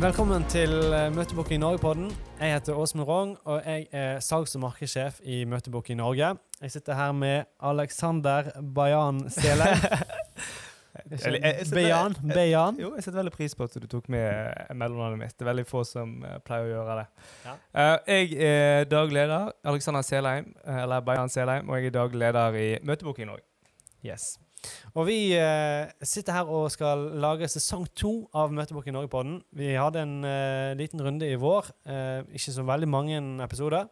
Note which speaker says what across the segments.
Speaker 1: Velkommen til Møteboken Møtebooking Norge-podden. Jeg heter Åsmund Rong, og jeg er salgs- og markedssjef i Møtebooking Norge. Jeg sitter her med Alexander Bayan Sele. Bejan? Bejan?
Speaker 2: Jo, jeg setter veldig pris på at du tok med eh, mellomnavnet mitt. Det er veldig få som eh, pleier å gjøre det.
Speaker 1: Ja.
Speaker 2: Uh, jeg er daglig leder, Alexander Selheim, eh, eller Bayan Selheim, og jeg er daglig leder i Møtebooking Norge.
Speaker 1: Yes. Og vi eh, sitter her og skal lage sesong to av Møtebooking Norge-podden. Vi hadde en eh, liten runde i vår. eh, ikke så veldig mange episoder.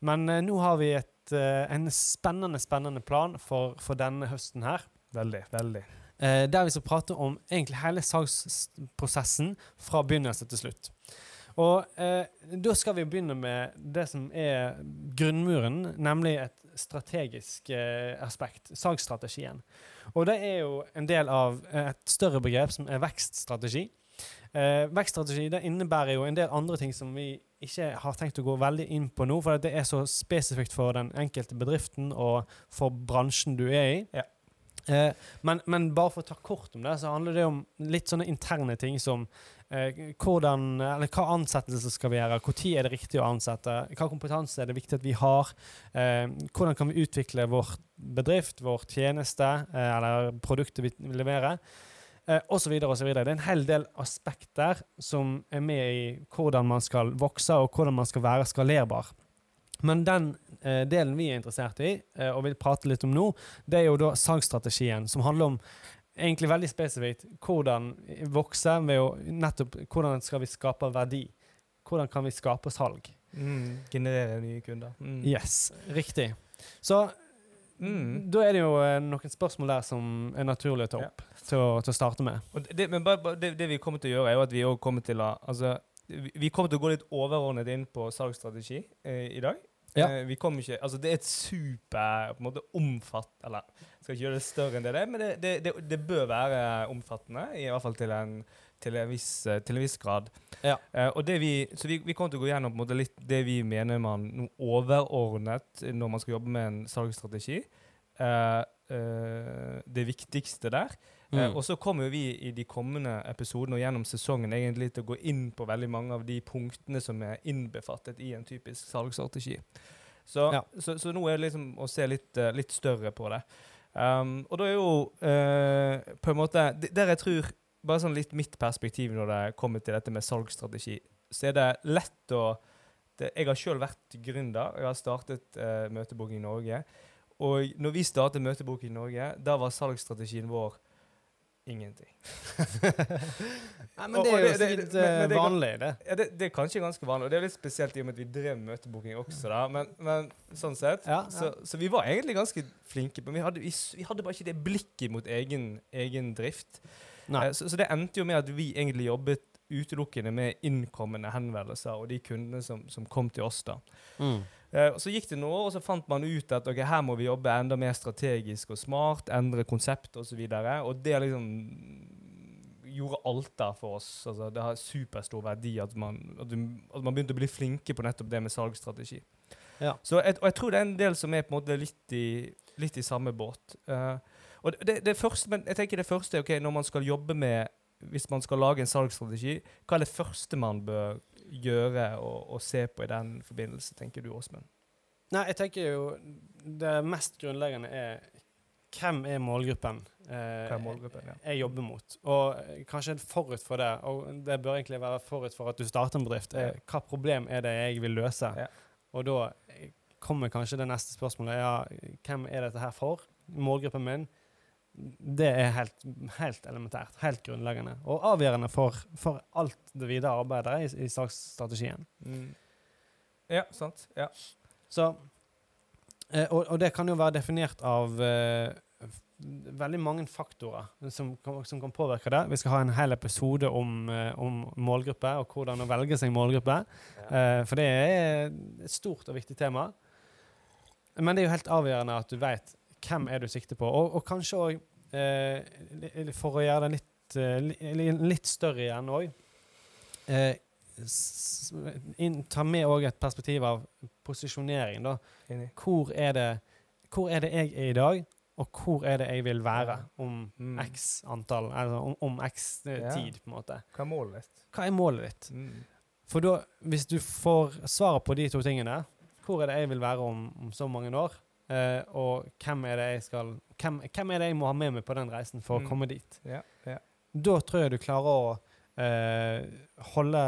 Speaker 1: Men eh, nå har vi et, eh, en spennende, spennende plan for, for denne høsten her.
Speaker 2: Veldig, veldig.
Speaker 1: Eh, der vi skal prate om egentlig hele salgsprosessen fra begynnelse til slutt. Og eh, da skal vi begynne med det som er grunnmuren, nemlig et strategisk eh, aspekt, salgsstrategien. Og det er jo en del av et større begrep som er vekststrategi. Eh, vekststrategi det innebærer jo en del andre ting som vi ikke har tenkt å gå veldig inn på nå, for det er så spesifikt for den enkelte bedriften og for bransjen du er i.
Speaker 2: Ja.
Speaker 1: Eh, men, men bare for å ta kort om det, så handler det om litt sånne interne ting som eh, hvordan, eller hva ansettelse skal vi gjøre, når er det riktig å ansette, hva kompetanse er det viktig at vi har, eh, hvordan kan vi utvikle vår bedrift, vår tjeneste eh, eller produktet vi leverer, eh, osv. osv. Det er en hel del aspekter som er med i hvordan man skal vokse og hvordan man skal være skalerbar. Men den eh, delen vi er interessert i, eh, og vil prate litt om nå, det er jo da salgsstrategien, som handler om egentlig veldig spesifikt hvordan vokse ved å nettopp Hvordan skal vi skape verdi? Hvordan kan vi skape salg?
Speaker 2: Mm, generere nye kunder. Mm.
Speaker 1: Yes, riktig. Så
Speaker 2: Mm.
Speaker 1: da er det jo eh, noen spørsmål der som er naturlig å ta opp til, å, til å starte med.
Speaker 2: Det, men bare, det, det vi kommer til å gjøre, er jo at vi òg kommer til å altså, vi, vi kommer til å gå litt overordnet inn på salgsstrategi eh, i dag.
Speaker 1: Ja.
Speaker 2: Eh, vi kommer ikke, altså Det er et super på en måte omfatt Eller skal ikke gjøre det større enn det det er, men det, det, det, det bør være omfattende. I hvert fall til en, til en, viss, eh, til en viss grad.
Speaker 1: Ja.
Speaker 2: Uh, og det vi, så vi, vi kommer til å gå gjennom måte litt det vi mener man noe overordnet når man skal jobbe med en salgsstrategi. Uh, uh, det viktigste der. Eh,
Speaker 1: Mm.
Speaker 2: og så kommer vi i de kommende episodene og gjennom sesongen egentlig til å gå inn på veldig mange av de punktene som er innbefattet i en typisk salgsstrategi. Så,
Speaker 1: Ja.
Speaker 2: så, så nå er det liksom å se litt, eh, litt større på det. Um, og da er jo uh, på en måte Der jeg tror Bare sånn litt mitt perspektiv når det kommer til dette med salgsstrategi, så er det lett å det, Jeg har sjøl vært gründer. Jeg har startet uh, Møtebok i Norge. Og når vi startet Møtebok i Norge, da var salgsstrategien vår ingenting.
Speaker 1: Nei, men det er jo eh,
Speaker 2: er
Speaker 1: vanlig, det.
Speaker 2: Ja, det, det er kanskje ganske vanlig, og det er litt spesielt i og med at vi drev møtebooking også, da. Men, men sånn sett.
Speaker 1: Ja, ja.
Speaker 2: Så, så vi var egentlig ganske flinke, men vi hadde, vi, vi hadde bare ikke det blikket mot egen, egen drift. Eh, Så, så det endte jo med at vi egentlig jobbet utelukkende med innkommende henvendelser og de kundene som, som kom til oss. da.
Speaker 1: Mm.
Speaker 2: Og Så gikk det noen år, og så fant man ut at okay, her må vi jobbe enda mer strategisk og smart, endre konsept osv. Og, så videre, og det liksom gjorde alt der for oss. Altså, det har superstor verdi at man, at, du, at man begynte å bli flinke på nettopp det med salgsstrategi.
Speaker 1: Ja.
Speaker 2: Så jeg, og jeg tror det er en del som er på en måte litt i, litt i samme båt. Uh, og det, det første, men jeg tenker det første er okay, når man skal jobbe med Hvis man skal lage en salgsstrategi, hva er det første man bør gjøre og, og se på i den forbindelse, tenker du, Åsmund?
Speaker 1: Nei, jeg tenker jo det mest grunnleggende er hvem er målgruppen eh,
Speaker 2: hvem målgruppen? Ja.
Speaker 1: jeg jobber mot? Og eh, kanskje forut for det, og det bør egentlig være forut for at du starter en bedrift, er, hva problem er det jeg vil løse?
Speaker 2: Ja.
Speaker 1: Og da eh, kommer kanskje det neste spørsmålet, ja, hvem er dette her for? Målgruppen min? Det er helt, helt elementært, helt grunnleggende, og avgjørende for, for alt det videre arbeidet i, i salgsstrategien.
Speaker 2: Mm. Ja, sant. Ja.
Speaker 1: Så, eh, og, og det kan jo være definert av eh, veldig mange faktorer som som kan påvirke det. Vi skal ha en hel episode om, eh, om målgruppe og hvordan å velge seg målgruppe. Eh, for det er et stort og viktig tema. Men det er jo helt avgjørende at du vet hvem er du sikter på. Og, og kanskje òg, eh, for å gjøre det litt, eh, li- li- litt større igjen òg eh, Ta med òg et perspektiv av posisjonering. da. Hvor er, det, hvor er det jeg er i dag, og hvor er det jeg vil være om
Speaker 2: Mm.
Speaker 1: x antall, altså om, om x tid,
Speaker 2: Ja.
Speaker 1: på en måte.
Speaker 2: Hva er målet ditt?
Speaker 1: Hva er målet ditt?
Speaker 2: Mm.
Speaker 1: For da, hvis du får svaret på de to tingene, hvor er det jeg vil være om, om så mange år, eh, og hvem er det jeg skal hvem, hvem er det jeg må ha med meg på den reisen for
Speaker 2: Mm.
Speaker 1: å komme dit?
Speaker 2: Ja, ja.
Speaker 1: Da tror jeg du klarer å uh, holde,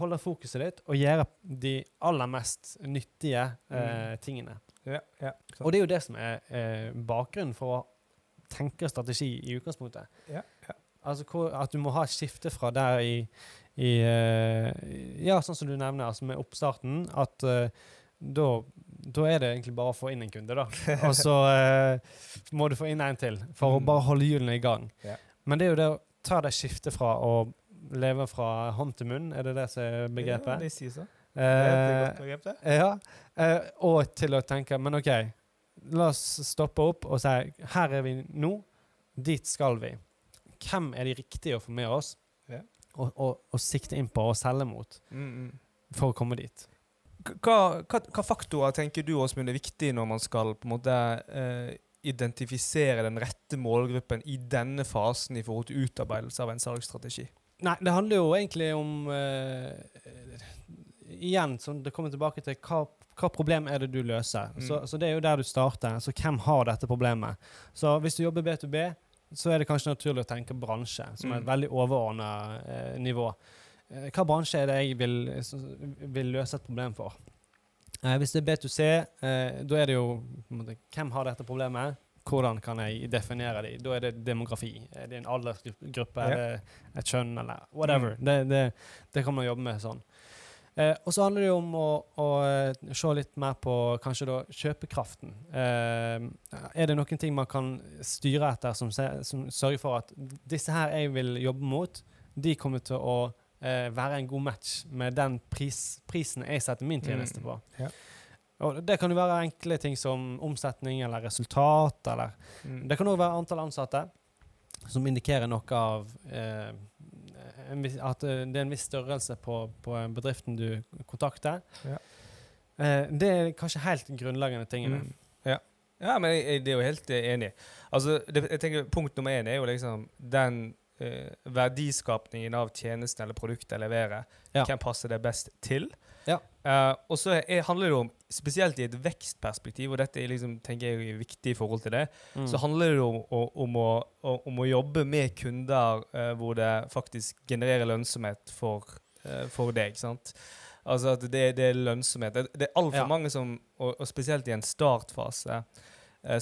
Speaker 1: holde fokuset ditt og gjøre de aller mest nyttige eh, tingene.
Speaker 2: Ja.
Speaker 1: Og det er jo det som er bakgrunnen for å tenke strategi i utgangspunktet. Altså hvor, at du må ha et skifte fra der i, i Ja, sånn som du nevner, altså med oppstarten, at da da er det egentlig bare å få inn en kunde, da. Og så eh, må du få inn en til for å
Speaker 2: Mm.
Speaker 1: bare holde hjulene i gang.
Speaker 2: Yeah.
Speaker 1: Men det er jo det å ta det skiftet fra å leve fra hånd til munn, er det det som er begrepet?
Speaker 2: Ja,
Speaker 1: de
Speaker 2: det sier så. Det
Speaker 1: Eh,
Speaker 2: er et godt begrep, det.
Speaker 1: ja, eh, og til å tenke Men OK, la oss stoppe opp og si her er vi nå, dit skal vi. Hvem er de riktige å få med oss og, og, og sikte inn på og selge mot
Speaker 2: Mm, mm.
Speaker 1: for å komme dit?
Speaker 2: Hva, hva, hva faktorer tenker du Åsmund, er viktig når man skal på en måte eh, identifisere den rette målgruppen i denne fasen i forhold til utarbeidelse av en salgsstrategi?
Speaker 1: Nei, det handler jo egentlig om eh, Igjen, sånn, det kommer tilbake til hva, hva problem er det du løser.
Speaker 2: Mm.
Speaker 1: Så, så det er jo der du starter. Så hvem har dette problemet? Så hvis du jobber B2B, så er det kanskje naturlig å tenke bransje, som er et
Speaker 2: Mm.
Speaker 1: veldig overordna eh, nivå. Eh, hva bransje er det jeg vil, vil løse et problem for? Eh, hvis det er B2C, eh, da er det jo måte, Hvem har dette problemet? Hvordan kan jeg definere dem? Da er det demografi. Er det en aldersgruppe?
Speaker 2: Ja.
Speaker 1: Er det et kjønn? Eller whatever.
Speaker 2: Mm.
Speaker 1: Det, det, det kan man jobbe med sånn. Eh, og så handler det jo om å, å se litt mer på kanskje da kjøpekraften. Er det noen ting man kan styre etter som, som sørger for at disse her jeg vil jobbe mot, de kommer til å eh, være en god match med den pris, prisen jeg setter min tjeneste
Speaker 2: Mm.
Speaker 1: på.
Speaker 2: Ja.
Speaker 1: Og det kan jo være enkle ting som omsetning eller resultat, eller
Speaker 2: Mm.
Speaker 1: det kan òg være antall ansatte, som indikerer noe av eh, en at eh, det er en viss størrelse på, på bedriften du kontakter.
Speaker 2: Ja.
Speaker 1: Eh, det er kanskje helt grunnleggende tingene.
Speaker 2: Mm. Ja. ja, men jeg, jeg, det er jo helt eh, enig. Altså, det, jeg tenker Punkt nummer én er jo liksom den eh, verdiskapningen av tjenesten eller produktet jeg leverer.
Speaker 1: Ja.
Speaker 2: Hvem passer det best til?
Speaker 1: Ja.
Speaker 2: Uh, og så er, handler det om, spesielt i et vekstperspektiv, og dette liksom, tenker jeg er viktig i forhold til det,
Speaker 1: Mm.
Speaker 2: så handler det om, om, om, å, om å jobbe med kunder uh, hvor det faktisk genererer lønnsomhet for, for deg. sant? Altså at det, det er lønnsomhet. Det, det er altfor
Speaker 1: Ja.
Speaker 2: mange som, og, og spesielt i en startfase,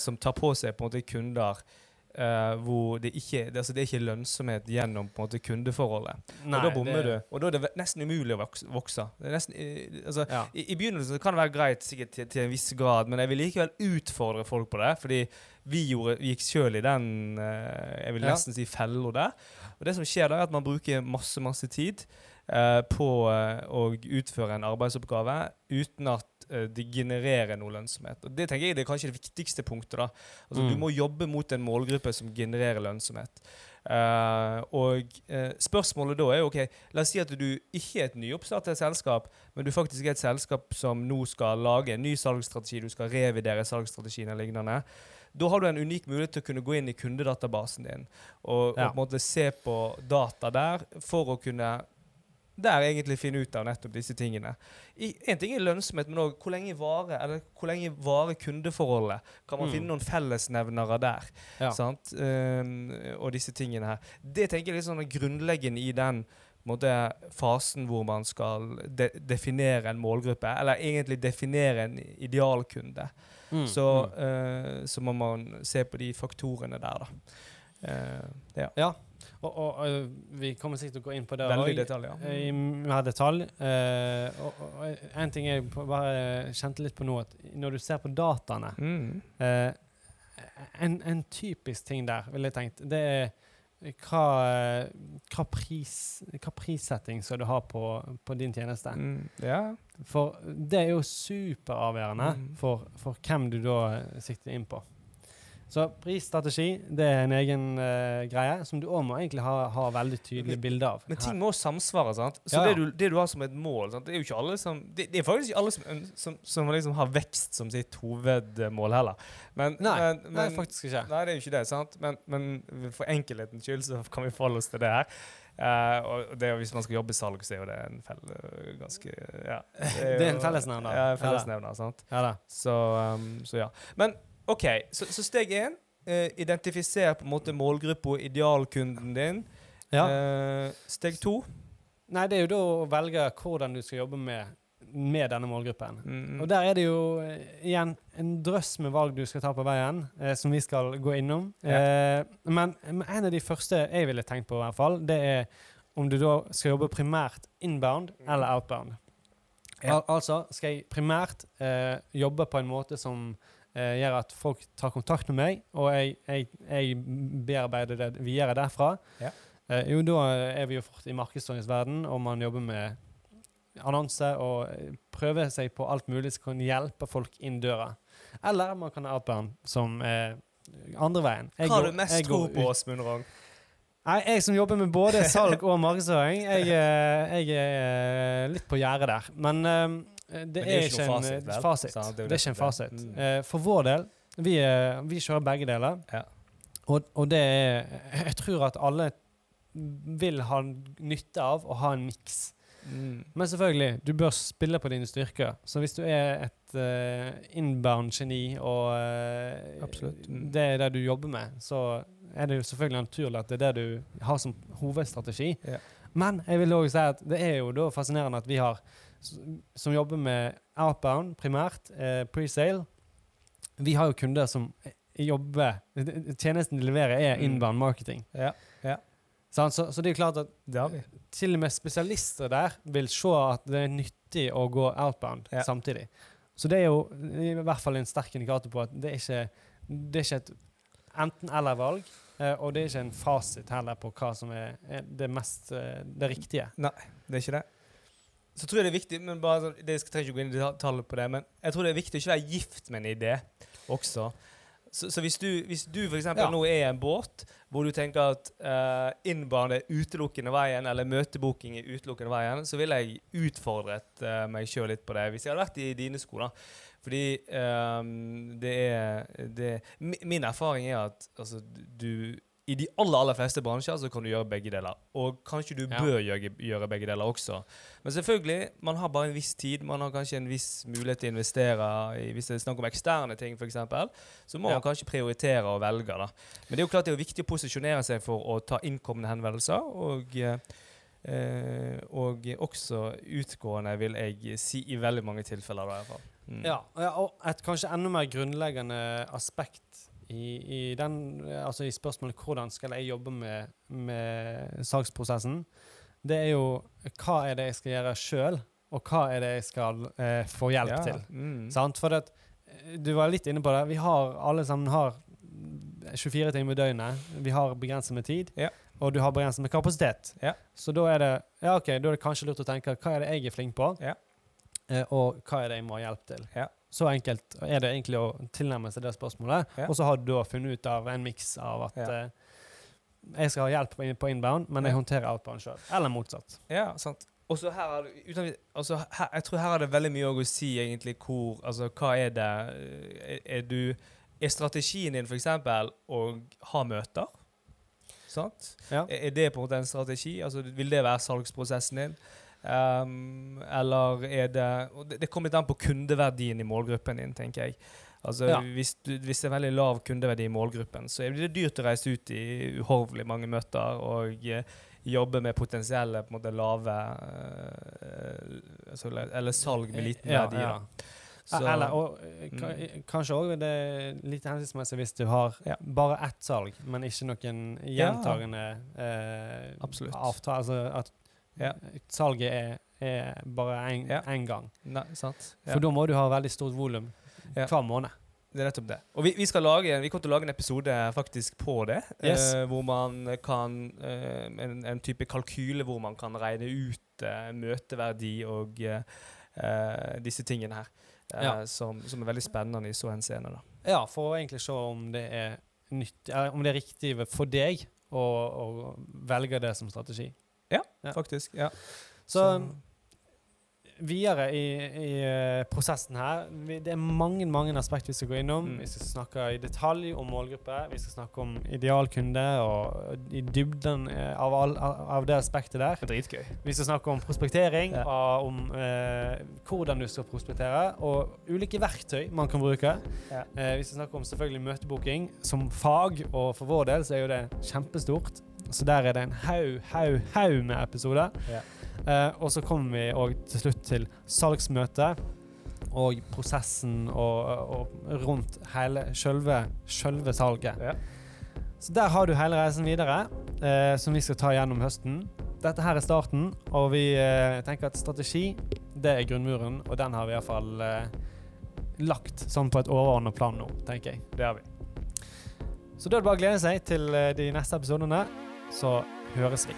Speaker 2: som tar på seg på en måte kunder eh, hvor det ikke, det, altså det er ikke lønnsomhet gjennom på en måte kundeforholdet.
Speaker 1: Nei,
Speaker 2: og da bommer
Speaker 1: det-
Speaker 2: du. Og da er det nesten umulig å vokse. nesten, eh, altså,
Speaker 1: Ja.
Speaker 2: i, I begynnelsen kan det være greit sikkert til, til en viss grad, men jeg vil likevel utfordre folk på det. Fordi vi, gjorde, vi gikk sjøl i den uh, jeg vil
Speaker 1: Ja.
Speaker 2: nesten si fella der. Og det som skjer da, er at man bruker masse masse tid uh, på å utføre en arbeidsoppgave uten at eh, det genererer noe lønnsomhet. Og Det tenker jeg det er kanskje det viktigste punktet. da. Altså
Speaker 1: Mm.
Speaker 2: Du må jobbe mot en målgruppe som genererer lønnsomhet. Uh, og uh, spørsmålet da er ok, La oss si at du ikke er et nyoppstartet selskap, men du faktisk er et selskap som nå skal lage en ny salgsstrategi, du skal revidere salgsstrategien og lignende. Da har du en unik mulighet til å kunne gå inn i kundedatabasen din og,
Speaker 1: Ja.
Speaker 2: og på en måte se på data der for å kunne der egentlig finne ut av nettopp disse tingene. Én ting er lønnsomhet, men òg hvor lenge varer varer kundeforholdet? Kan man
Speaker 1: Mm.
Speaker 2: finne noen fellesnevnere der?
Speaker 1: Ja.
Speaker 2: Sant? Um, og disse tingene her. Det tenker jeg er litt sånn grunnleggende i den måte, fasen hvor man skal de definere en målgruppe, eller egentlig definere en idealkunde.
Speaker 1: Mm,
Speaker 2: Så, eh, så må man se på de faktorene der, da. Uh, ja.
Speaker 1: Ja. Og, og, og vi kommer sikkert til å gå inn på det
Speaker 2: Veldig detaljer.
Speaker 1: eh, I mer detalj. Eh, og, og en ting jeg bare kjente litt på nå, at når du ser på dataene
Speaker 2: Mm.
Speaker 1: eh, en, en typisk ting der, ville jeg tenkt, det er hva, hva, pris, hva prissetting skal du ha på, på din tjeneste?
Speaker 2: Mm. Ja.
Speaker 1: For det er jo superavgjørende
Speaker 2: Mm.
Speaker 1: for, for hvem du da sikter inn på. Så prisstrategi det er en egen uh, greie som du òg må egentlig ha, ha veldig tydelig bilde av.
Speaker 2: Men ting må samsvare. sant? Så
Speaker 1: Ja, ja.
Speaker 2: Det, du, det du har som et mål sant? Det er jo ikke alle som Det, det er faktisk ikke alle som, som, som liksom har vekst som sitt hovedmål heller. Men,
Speaker 1: Nei,
Speaker 2: men,
Speaker 1: Nei, faktisk ikke.
Speaker 2: Nei, det er jo ikke det. sant? Men, men for enkelhetens skyld så kan vi forholde oss til det her. Uh, og det, hvis man skal jobbe i salg, så er jo det en fell, ganske Ja.
Speaker 1: Det er
Speaker 2: jo-
Speaker 1: fellesnevner.
Speaker 2: er en
Speaker 1: Ja da.
Speaker 2: fellesnevner, sant.
Speaker 1: Ja da.
Speaker 2: Så, um, så ja. Men OK, så, så steg én. Eh, identifiser på en måte målgruppa og idealkunden din.
Speaker 1: Ja.
Speaker 2: Eh, steg to.
Speaker 1: Nei, det er jo da å velge hvordan du skal jobbe med, med denne målgruppen.
Speaker 2: Mm,
Speaker 1: Og der er det jo eh, igjen en drøss med valg du skal ta på veien, eh, som vi skal gå innom. Eh, men, men en av de første jeg ville tenkt på, i hvert fall, det er om du da skal jobbe primært inbound eller outbound.
Speaker 2: Ja.
Speaker 1: Al altså skal jeg primært eh, jobbe på en måte som eh, gjør at folk tar kontakt med meg, og jeg, jeg, jeg bearbeider det videre derfra.
Speaker 2: Ja.
Speaker 1: Eh, jo, da er vi jo fort i markedsføringsverden, og man jobber med annonser og prøver seg på alt mulig som kan hjelpe folk inn døra. Eller man kan ha outbound, som er andre veien. Jeg
Speaker 2: Hva har du mest tro på, Åsmund Rogn?
Speaker 1: Nei, jeg som jobber med både salg og markedsføring, jeg, eh, jeg er eh, litt på gjerdet der. Men eh, det, er ikke en fasit, Det er ikke en fasit. Eh, For vår del, vi, eh, vi kjører begge deler.
Speaker 2: Ja.
Speaker 1: Og, og det er Jeg tror at alle vil ha nytte av å ha en miks.
Speaker 2: Mm.
Speaker 1: Men selvfølgelig, du bør spille på dine styrker. Så hvis du er et uh, inbound-geni, og
Speaker 2: uh,
Speaker 1: det er det du jobber med, så er det jo selvfølgelig naturlig at det er det du har som hovedstrategi.
Speaker 2: Ja.
Speaker 1: Men jeg vil også si at det er jo da fascinerende at vi har som jobber med outbound primært, eh, pre-sale. Vi har jo kunder som eh, jobber Tjenesten de leverer, er
Speaker 2: Mm.
Speaker 1: inbound marketing.
Speaker 2: Ja. ja.
Speaker 1: Så, så det er jo klart at til og med spesialister der vil se at det er nyttig å gå outbound
Speaker 2: Ja.
Speaker 1: samtidig. Så det er jo i hvert fall en sterk indikator på at det er ikke, det er ikke et enten-eller-valg. eh, og det er ikke en fasit heller på hva som er, er det mest eh, det riktige.
Speaker 2: Nei, Det er ikke det. Så tror jeg det er viktig men bare sånn, det Jeg trenger ikke gå inn i detaljer på det, men jeg tror det er viktig å ikke være gift med en idé også. Så, så hvis du, hvis du eksempel
Speaker 1: Ja.
Speaker 2: nå er en båt hvor du tenker at uh, inbound er utelukkende veien, eller møtebooking er utelukkende veien, så ville jeg utfordret uh, meg sjøl litt på det hvis jeg hadde vært i dine sko. da. Fordi um, det er det, Min erfaring er at altså, du i de aller aller fleste bransjer så kan du gjøre begge deler. Og kanskje du
Speaker 1: Ja.
Speaker 2: bør gjøre, gjøre begge deler også. Men selvfølgelig, man har bare en viss tid. Man har kanskje en viss mulighet til å investere i Hvis det er snakk om eksterne ting, f.eks., så må
Speaker 1: Ja.
Speaker 2: man kanskje prioritere og velge. da. Men det er jo klart det er viktig å posisjonere seg for å ta innkomne henvendelser. Og, eh, og også utgående, vil jeg si, i veldig mange tilfeller. da, i hvert fall. Mm.
Speaker 1: Ja, og et kanskje enda mer grunnleggende aspekt i, i, den, altså i spørsmålet hvordan skal jeg jobbe med, med salgsprosessen, det er jo hva er det jeg skal gjøre sjøl, og hva er det jeg skal eh, få hjelp
Speaker 2: Ja,
Speaker 1: til.
Speaker 2: Mm.
Speaker 1: Sant? For at, eh, du var litt inne på det. Vi har alle sammen har 24 timer i døgnet. Vi har begrenset med tid,
Speaker 2: Ja.
Speaker 1: og du har begrenset med kapasitet.
Speaker 2: Ja.
Speaker 1: Så da er det ja ok, da er det kanskje lurt å tenke hva er det jeg er flink på, eh, og hva er det jeg må ha hjelp til.
Speaker 2: Ja.
Speaker 1: Så enkelt er det egentlig å tilnærme seg det spørsmålet.
Speaker 2: Ja.
Speaker 1: Og så har du da funnet ut av en miks av at
Speaker 2: Ja.
Speaker 1: uh, jeg skal ha hjelp på inbound, men jeg håndterer outbound sjøl. Eller motsatt.
Speaker 2: Ja, sant. Og så her, er det- uten, altså, her, jeg tror her er det veldig mye å si egentlig hvor Altså, hva er det Er, er du Er strategien din f.eks. å ha møter? Sant?
Speaker 1: Ja.
Speaker 2: Er, er det på en måte en strategi? Altså, vil det være salgsprosessen din? Um, eller er det Det, det kommer litt an på kundeverdien i målgruppen din, tenker jeg. Altså,
Speaker 1: Ja.
Speaker 2: hvis, du, hvis det er veldig lav kundeverdi i målgruppen, så blir det dyrt å reise ut i uhorvelig mange møter og eh, jobbe med potensielle på en måte lave uh, Eller salg med liten
Speaker 1: Ja,
Speaker 2: verdi.
Speaker 1: ja.
Speaker 2: Så-
Speaker 1: Eller, og eh,
Speaker 2: Mm.
Speaker 1: kanskje òg det er litt hensiktsmessig hvis du har
Speaker 2: Ja.
Speaker 1: bare ett salg, men ikke noen
Speaker 2: Ja.
Speaker 1: gjentagende eh, avtale. Altså at
Speaker 2: Ja.
Speaker 1: salget er, er bare én
Speaker 2: Ja.
Speaker 1: gang.
Speaker 2: Nei, sant?
Speaker 1: For da må du ha veldig stort volum hver måned.
Speaker 2: Det er nettopp det. Og vi, vi, skal lage, vi kommer til å lage en episode faktisk på det.
Speaker 1: Yes.
Speaker 2: Uh, hvor man kan uh, en, en type kalkyle hvor man kan regne ut uh, møteverdi og disse tingene her.
Speaker 1: Ja.
Speaker 2: som, som er veldig spennende i så henseende.
Speaker 1: Ja, for å egentlig se om det er nytt, om det er riktig for deg å, å velge det som strategi. Ja.
Speaker 2: Faktisk. ja.
Speaker 1: Så videre i, i eh, prosessen her vi, Det er mange mange aspekter vi skal gå innom.
Speaker 2: Mm.
Speaker 1: Vi skal snakke i detalj om målgruppe. Vi skal snakke om idealkunde og i dybden eh, av, all, av det aspektet der.
Speaker 2: Dritgøy.
Speaker 1: Vi skal snakke om prospektering,
Speaker 2: Ja.
Speaker 1: og om eh, hvordan du skal prospektere, og ulike verktøy man kan bruke.
Speaker 2: Ja.
Speaker 1: Eh, vi skal snakke om selvfølgelig møtebooking som fag, og for vår del så er jo det kjempestort. Så der er det en haug, haug, haug med episoder.
Speaker 2: Ja.
Speaker 1: Uh, og så kommer vi òg til slutt til salgsmøte og prosessen og, og rundt hele sjølve, salget.
Speaker 2: Ja.
Speaker 1: Så der har du hele reisen videre, uh, som vi skal ta gjennom høsten. Dette her er starten, og vi uh, tenker at strategi, det er grunnmuren, og den har vi iallfall uh, lagt sånn på et overordnet plan nå, tenker jeg.
Speaker 2: Det har vi.
Speaker 1: Så da er det bare å glede seg til eh, de neste episodene, så høres vi.